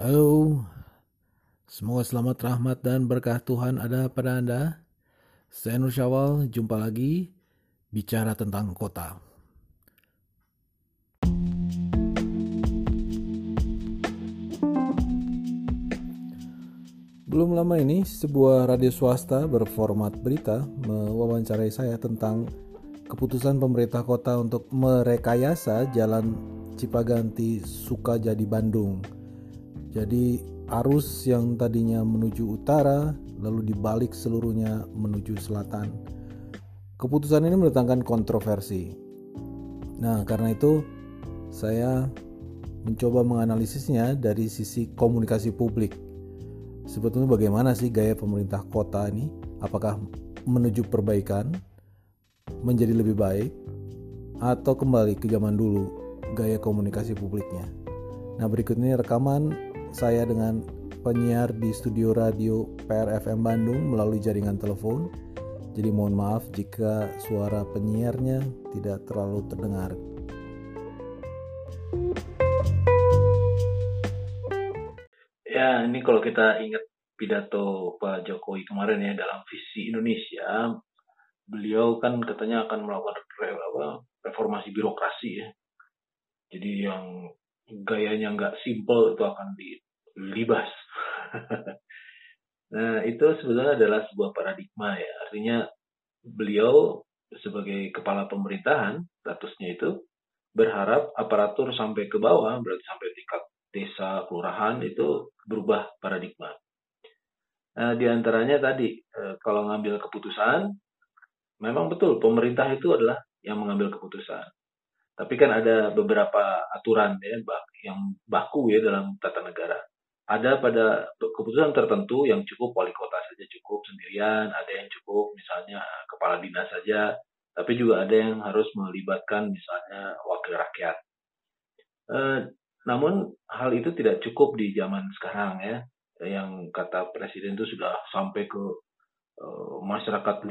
Halo, semoga selamat rahmat dan berkah Tuhan ada pada Anda. Saya Nur Syawal, jumpa lagi bicara tentang kota. Belum lama ini, sebuah radio swasta berformat berita mewawancarai saya tentang keputusan pemerintah kota untuk merekayasa jalan Cipaganti Sukajadi Bandung jadi arus yang tadinya menuju utara lalu dibalik seluruhnya menuju selatan. Keputusan ini mendatangkan kontroversi. Nah, karena itu saya mencoba menganalisisnya dari sisi komunikasi publik. Sebetulnya bagaimana sih gaya pemerintah kota ini? Apakah menuju perbaikan, menjadi lebih baik, atau kembali ke zaman dulu gaya komunikasi publiknya? Nah, berikut ini rekaman saya dengan penyiar di studio radio PRFM Bandung melalui jaringan telepon. Jadi mohon maaf jika suara penyiarnya tidak terlalu terdengar. Ya, ini kalau kita ingat pidato Pak Jokowi kemarin ya dalam visi Indonesia, beliau kan katanya akan melakukan reformasi birokrasi ya. Jadi yang gayanya nggak simple itu akan dilibas. nah itu sebetulnya adalah sebuah paradigma ya. Artinya beliau sebagai kepala pemerintahan statusnya itu berharap aparatur sampai ke bawah berarti sampai tingkat desa kelurahan itu berubah paradigma. Nah, di antaranya tadi eh, kalau ngambil keputusan memang betul pemerintah itu adalah yang mengambil keputusan. Tapi kan ada beberapa aturan ya yang baku ya dalam tata negara. Ada pada keputusan tertentu yang cukup wali kota saja cukup sendirian, ada yang cukup misalnya kepala dinas saja, tapi juga ada yang harus melibatkan misalnya wakil rakyat. E, namun hal itu tidak cukup di zaman sekarang ya, yang kata presiden itu sudah sampai ke e, masyarakat 5.0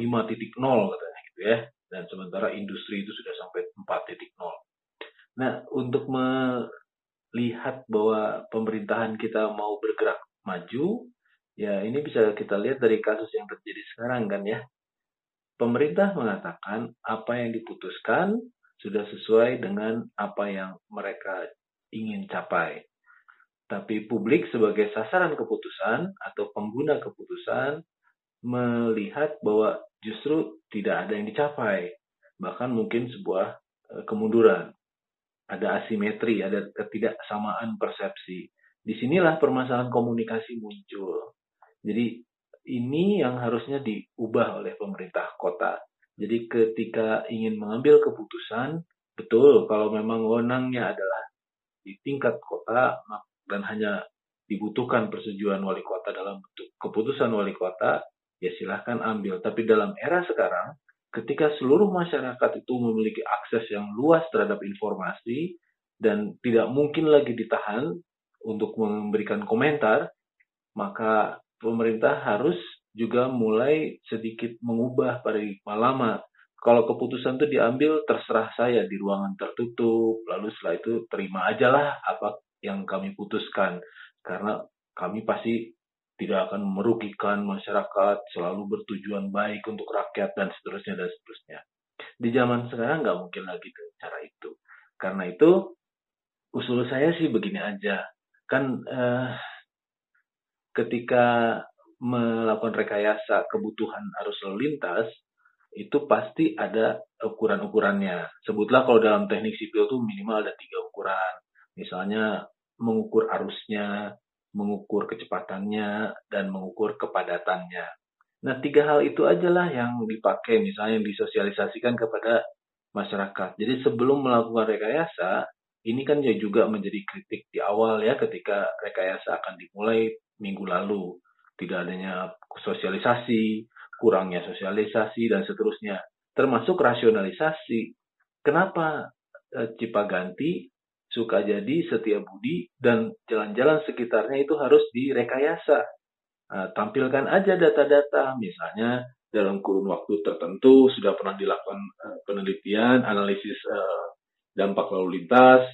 katanya gitu ya dan sementara industri itu sudah sampai 4.0. Nah, untuk melihat bahwa pemerintahan kita mau bergerak maju, ya ini bisa kita lihat dari kasus yang terjadi sekarang kan ya. Pemerintah mengatakan apa yang diputuskan sudah sesuai dengan apa yang mereka ingin capai. Tapi publik sebagai sasaran keputusan atau pengguna keputusan melihat bahwa justru tidak ada yang dicapai, bahkan mungkin sebuah eh, kemunduran. Ada asimetri, ada ketidaksamaan persepsi. Di sinilah permasalahan komunikasi muncul. Jadi ini yang harusnya diubah oleh pemerintah kota. Jadi ketika ingin mengambil keputusan, betul kalau memang wewenangnya adalah di tingkat kota dan hanya dibutuhkan persetujuan wali kota dalam bentuk keputusan wali kota, ya silahkan ambil. Tapi dalam era sekarang, ketika seluruh masyarakat itu memiliki akses yang luas terhadap informasi dan tidak mungkin lagi ditahan untuk memberikan komentar, maka pemerintah harus juga mulai sedikit mengubah paradigma lama. Kalau keputusan itu diambil terserah saya di ruangan tertutup, lalu setelah itu terima aja lah apa yang kami putuskan. Karena kami pasti tidak akan merugikan masyarakat, selalu bertujuan baik untuk rakyat dan seterusnya dan seterusnya. Di zaman sekarang nggak mungkin lagi cara itu. Karena itu usul saya sih begini aja, kan eh, ketika melakukan rekayasa kebutuhan arus lalu lintas itu pasti ada ukuran-ukurannya. Sebutlah kalau dalam teknik sipil itu minimal ada tiga ukuran. Misalnya mengukur arusnya, mengukur kecepatannya, dan mengukur kepadatannya. Nah, tiga hal itu aja lah yang dipakai, misalnya yang disosialisasikan kepada masyarakat. Jadi sebelum melakukan rekayasa, ini kan juga menjadi kritik di awal ya ketika rekayasa akan dimulai minggu lalu. Tidak adanya sosialisasi, kurangnya sosialisasi, dan seterusnya. Termasuk rasionalisasi. Kenapa eh, Cipaganti suka jadi setia budi dan jalan-jalan sekitarnya itu harus direkayasa. Nah, tampilkan aja data-data, misalnya dalam kurun waktu tertentu sudah pernah dilakukan uh, penelitian, analisis uh, dampak lalu lintas,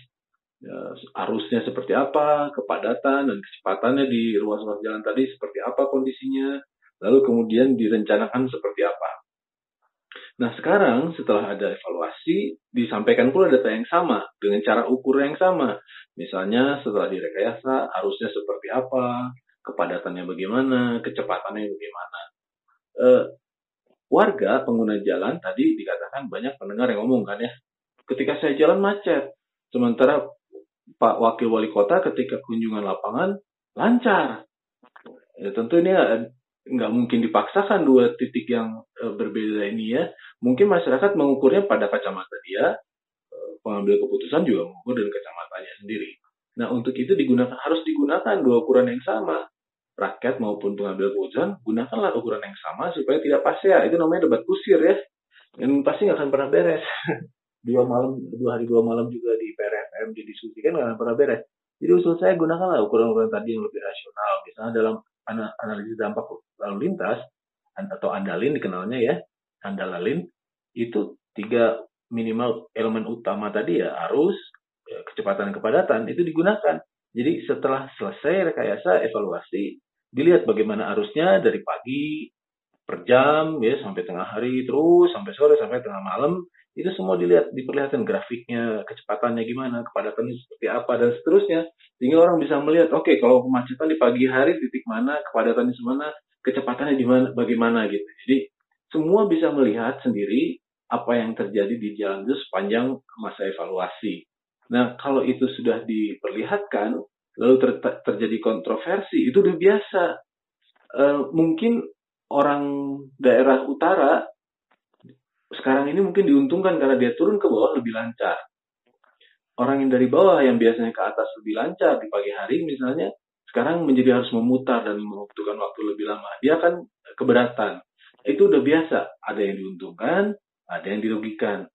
ya, arusnya seperti apa, kepadatan dan kecepatannya di ruas-ruas jalan tadi seperti apa kondisinya, lalu kemudian direncanakan seperti apa. Nah sekarang setelah ada evaluasi, disampaikan pula data yang sama dengan cara ukur yang sama. Misalnya setelah direkayasa, arusnya seperti apa, kepadatannya bagaimana, kecepatannya bagaimana. Eh, warga pengguna jalan tadi dikatakan banyak pendengar yang ngomong kan ya, ketika saya jalan macet, sementara Pak Wakil Wali Kota ketika kunjungan lapangan lancar. Ya, tentu ini nggak mungkin dipaksakan dua titik yang e, berbeda ini ya. Mungkin masyarakat mengukurnya pada kacamata dia, e, pengambil keputusan juga mengukur dengan kacamatanya sendiri. Nah untuk itu digunakan harus digunakan dua ukuran yang sama. Rakyat maupun pengambil keputusan gunakanlah ukuran yang sama supaya tidak pas ya. Itu namanya debat kusir ya. Dan pasti nggak akan pernah beres. dua malam dua hari dua malam juga di PRFM didiskusikan nggak pernah beres. Jadi usul saya gunakanlah ukuran-ukuran tadi yang lebih rasional. Misalnya dalam analisis dampak lalu lintas atau andalin dikenalnya ya, andalalin itu tiga minimal elemen utama tadi ya arus, ya, kecepatan kepadatan itu digunakan. Jadi setelah selesai rekayasa evaluasi dilihat bagaimana arusnya dari pagi per jam ya sampai tengah hari terus sampai sore sampai tengah malam itu semua dilihat diperlihatkan grafiknya kecepatannya gimana kepadatannya seperti apa dan seterusnya. Sehingga orang bisa melihat oke okay, kalau kemacetan di pagi hari titik mana kepadatannya semana kecepatannya di mana bagaimana gitu. Jadi semua bisa melihat sendiri apa yang terjadi di jalan itu sepanjang masa evaluasi. Nah kalau itu sudah diperlihatkan lalu ter terjadi kontroversi itu udah biasa. E, mungkin orang daerah utara sekarang ini mungkin diuntungkan karena dia turun ke bawah lebih lancar. Orang yang dari bawah yang biasanya ke atas lebih lancar di pagi hari misalnya, sekarang menjadi harus memutar dan membutuhkan waktu lebih lama. Dia akan keberatan. Itu udah biasa. Ada yang diuntungkan, ada yang dirugikan.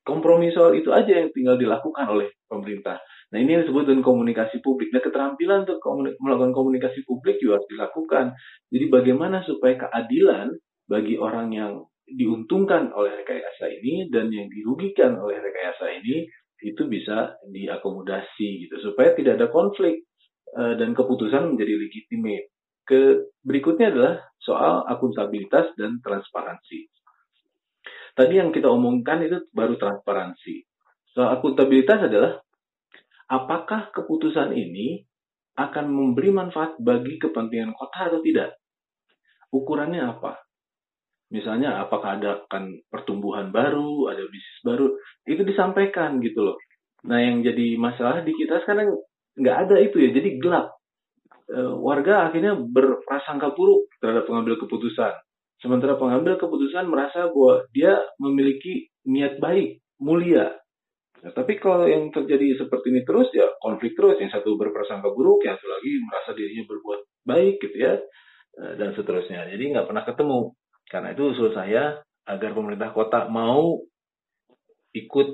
Kompromi soal itu aja yang tinggal dilakukan oleh pemerintah. Nah ini yang disebut dengan komunikasi publik. Nah keterampilan untuk melakukan komunikasi publik juga harus dilakukan. Jadi bagaimana supaya keadilan bagi orang yang diuntungkan oleh rekayasa ini dan yang dirugikan oleh rekayasa ini itu bisa diakomodasi gitu supaya tidak ada konflik uh, dan keputusan menjadi legitimate. Ke berikutnya adalah soal akuntabilitas dan transparansi. Tadi yang kita omongkan itu baru transparansi. Soal akuntabilitas adalah apakah keputusan ini akan memberi manfaat bagi kepentingan kota atau tidak? Ukurannya apa? Misalnya apakah ada akan pertumbuhan baru, ada bisnis baru, itu disampaikan gitu loh. Nah yang jadi masalah di kita sekarang nggak ada itu ya, jadi gelap. E, warga akhirnya berprasangka buruk terhadap pengambil keputusan. Sementara pengambil keputusan merasa bahwa dia memiliki niat baik, mulia. Nah, tapi kalau yang terjadi seperti ini terus ya konflik terus. Yang satu berprasangka buruk, yang satu lagi merasa dirinya berbuat baik gitu ya, e, dan seterusnya. Jadi nggak pernah ketemu. Karena itu usul saya agar pemerintah kota mau ikut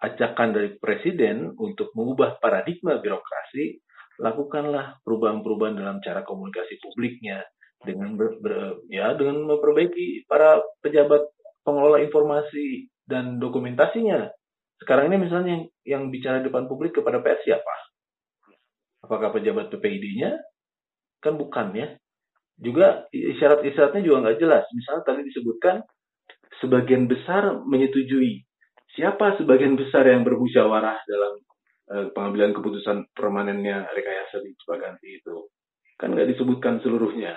ajakan dari presiden untuk mengubah paradigma birokrasi, lakukanlah perubahan-perubahan dalam cara komunikasi publiknya dengan ber, ber, ya dengan memperbaiki para pejabat pengelola informasi dan dokumentasinya. Sekarang ini misalnya yang bicara depan publik kepada PS siapa? Apakah pejabat PPID-nya? Kan bukan ya juga isyarat-isyaratnya juga nggak jelas. Misalnya tadi disebutkan sebagian besar menyetujui. Siapa sebagian besar yang bermusyawarah dalam uh, pengambilan keputusan permanennya rekayasa di Cipaganti itu? Kan nggak disebutkan seluruhnya.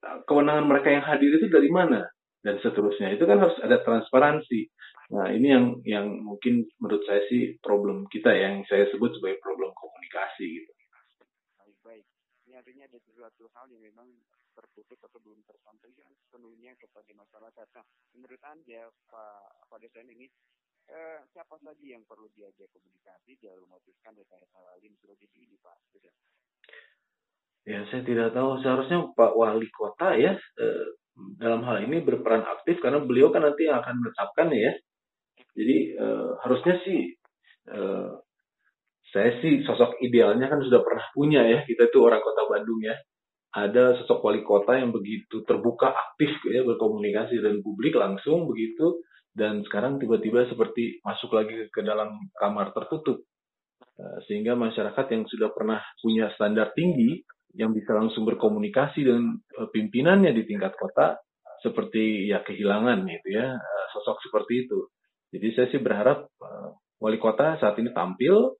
Nah, kewenangan mereka yang hadir itu dari mana? Dan seterusnya. Itu kan harus ada transparansi. Nah, ini yang yang mungkin menurut saya sih problem kita yang saya sebut sebagai problem komunikasi gitu ada sesuatu hal yang memang tertutup atau belum tersampaikan sepenuhnya kepada masyarakat. Nah, menurut Anda, Pak Pak Desain ini, eh, siapa saja yang perlu diajak komunikasi dalam memutuskan rekayasa lain jadi ini, Pak Desain? Ya, saya tidak tahu. Seharusnya Pak Wali Kota ya, eh, dalam hal ini berperan aktif karena beliau kan nanti akan menetapkan ya. Jadi eh, harusnya sih eh, saya sih sosok idealnya kan sudah pernah punya ya kita itu orang kota Bandung ya. Ada sosok wali kota yang begitu terbuka aktif ya berkomunikasi dengan publik langsung begitu. Dan sekarang tiba-tiba seperti masuk lagi ke dalam kamar tertutup. Eh, sehingga masyarakat yang sudah pernah punya standar tinggi yang bisa langsung berkomunikasi dengan eh, pimpinannya di tingkat kota seperti ya kehilangan gitu ya eh, sosok seperti itu. Jadi saya sih berharap wali kota saat ini tampil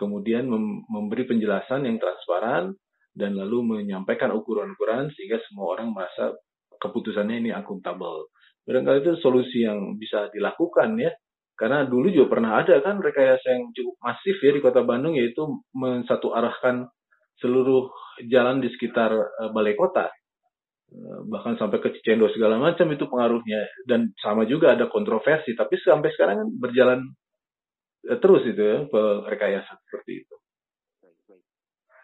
kemudian memberi penjelasan yang transparan dan lalu menyampaikan ukuran-ukuran sehingga semua orang merasa keputusannya ini akuntabel. Barangkali itu solusi yang bisa dilakukan ya karena dulu juga pernah ada kan rekayasa yang cukup masif ya di kota Bandung yaitu mensatu arahkan seluruh jalan di sekitar uh, balai kota. Uh, bahkan sampai ke Cicendo segala macam itu pengaruhnya dan sama juga ada kontroversi tapi sampai sekarang kan berjalan terus itu ya rekayasa seperti itu.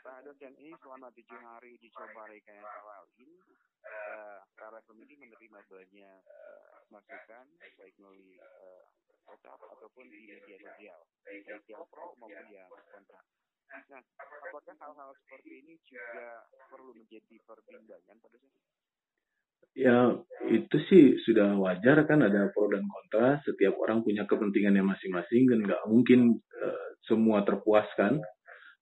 Pak dosen ini selama tujuh hari dicoba rekayasa lain, uh, para pemilih menerima banyak uh, masukan baik melalui uh, WhatsApp ataupun di media sosial, baik yang pro maupun yang kontra. Nah, apakah hal-hal seperti ini juga perlu menjadi pertimbangan pada saat Ya, itu sih sudah wajar kan ada pro dan kontra. Setiap orang punya kepentingannya masing-masing dan nggak mungkin uh, semua terpuaskan.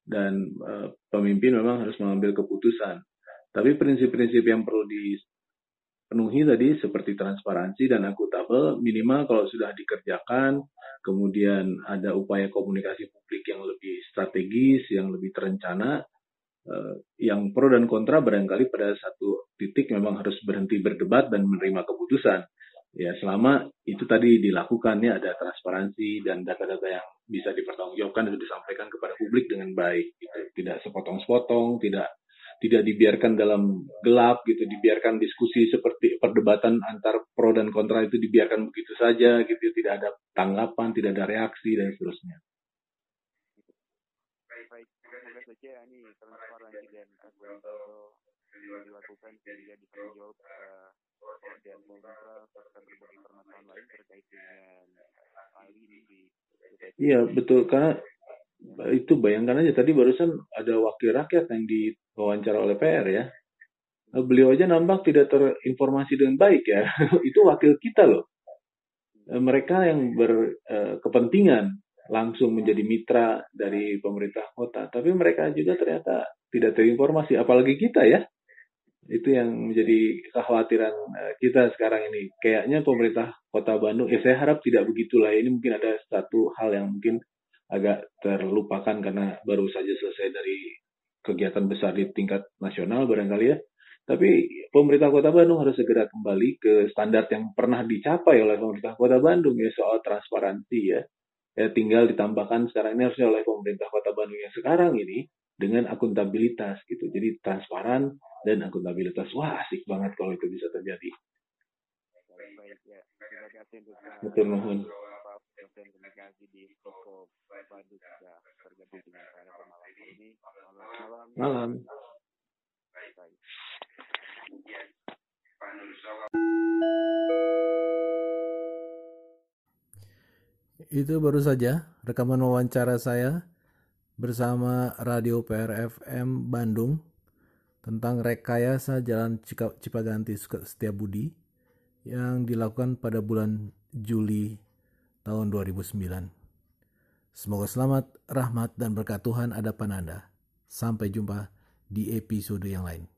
Dan uh, pemimpin memang harus mengambil keputusan. Tapi prinsip-prinsip yang perlu di penuhi tadi seperti transparansi dan akuntabel minimal kalau sudah dikerjakan kemudian ada upaya komunikasi publik yang lebih strategis yang lebih terencana yang pro dan kontra barangkali pada satu titik memang harus berhenti berdebat dan menerima keputusan ya selama itu tadi dilakukan ya ada transparansi dan data-data yang bisa dipertanggungjawabkan dan disampaikan kepada publik dengan baik gitu. tidak sepotong-sepotong tidak tidak dibiarkan dalam gelap gitu, dibiarkan diskusi seperti perdebatan antar pro dan kontra itu dibiarkan begitu saja gitu, tidak ada tanggapan, tidak ada reaksi dan seterusnya. Baik, semoga saja ini transparansi dan akuntabel dilakukan sehingga bisa menjawab uh, dan kontra serta berbagai permasalahan lain terkait dengan hal ini di Iya betul karena itu bayangkan aja tadi barusan ada wakil rakyat yang diwawancara oleh PR ya. Beliau aja nampak tidak terinformasi dengan baik ya. itu wakil kita loh. Mereka yang berkepentingan langsung menjadi mitra dari pemerintah kota, tapi mereka juga ternyata tidak terinformasi, apalagi kita ya. Itu yang menjadi kekhawatiran kita sekarang ini. Kayaknya pemerintah kota Bandung, ya saya harap tidak begitulah. Ini mungkin ada satu hal yang mungkin agak terlupakan karena baru saja selesai dari kegiatan besar di tingkat nasional barangkali ya. Tapi pemerintah Kota Bandung harus segera kembali ke standar yang pernah dicapai oleh pemerintah Kota Bandung ya soal transparansi ya. Ya tinggal ditambahkan sekarang ini harusnya oleh pemerintah Kota Bandung yang sekarang ini dengan akuntabilitas gitu. Jadi transparan dan akuntabilitas. Wah, asik banget kalau itu bisa terjadi. Mohon malam. Itu baru saja rekaman wawancara saya bersama Radio PRFM Bandung tentang rekayasa Jalan Cipaganti Setiabudi yang dilakukan pada bulan Juli tahun 2009. Semoga selamat, rahmat, dan berkat Tuhan ada pada Anda. Sampai jumpa di episode yang lain.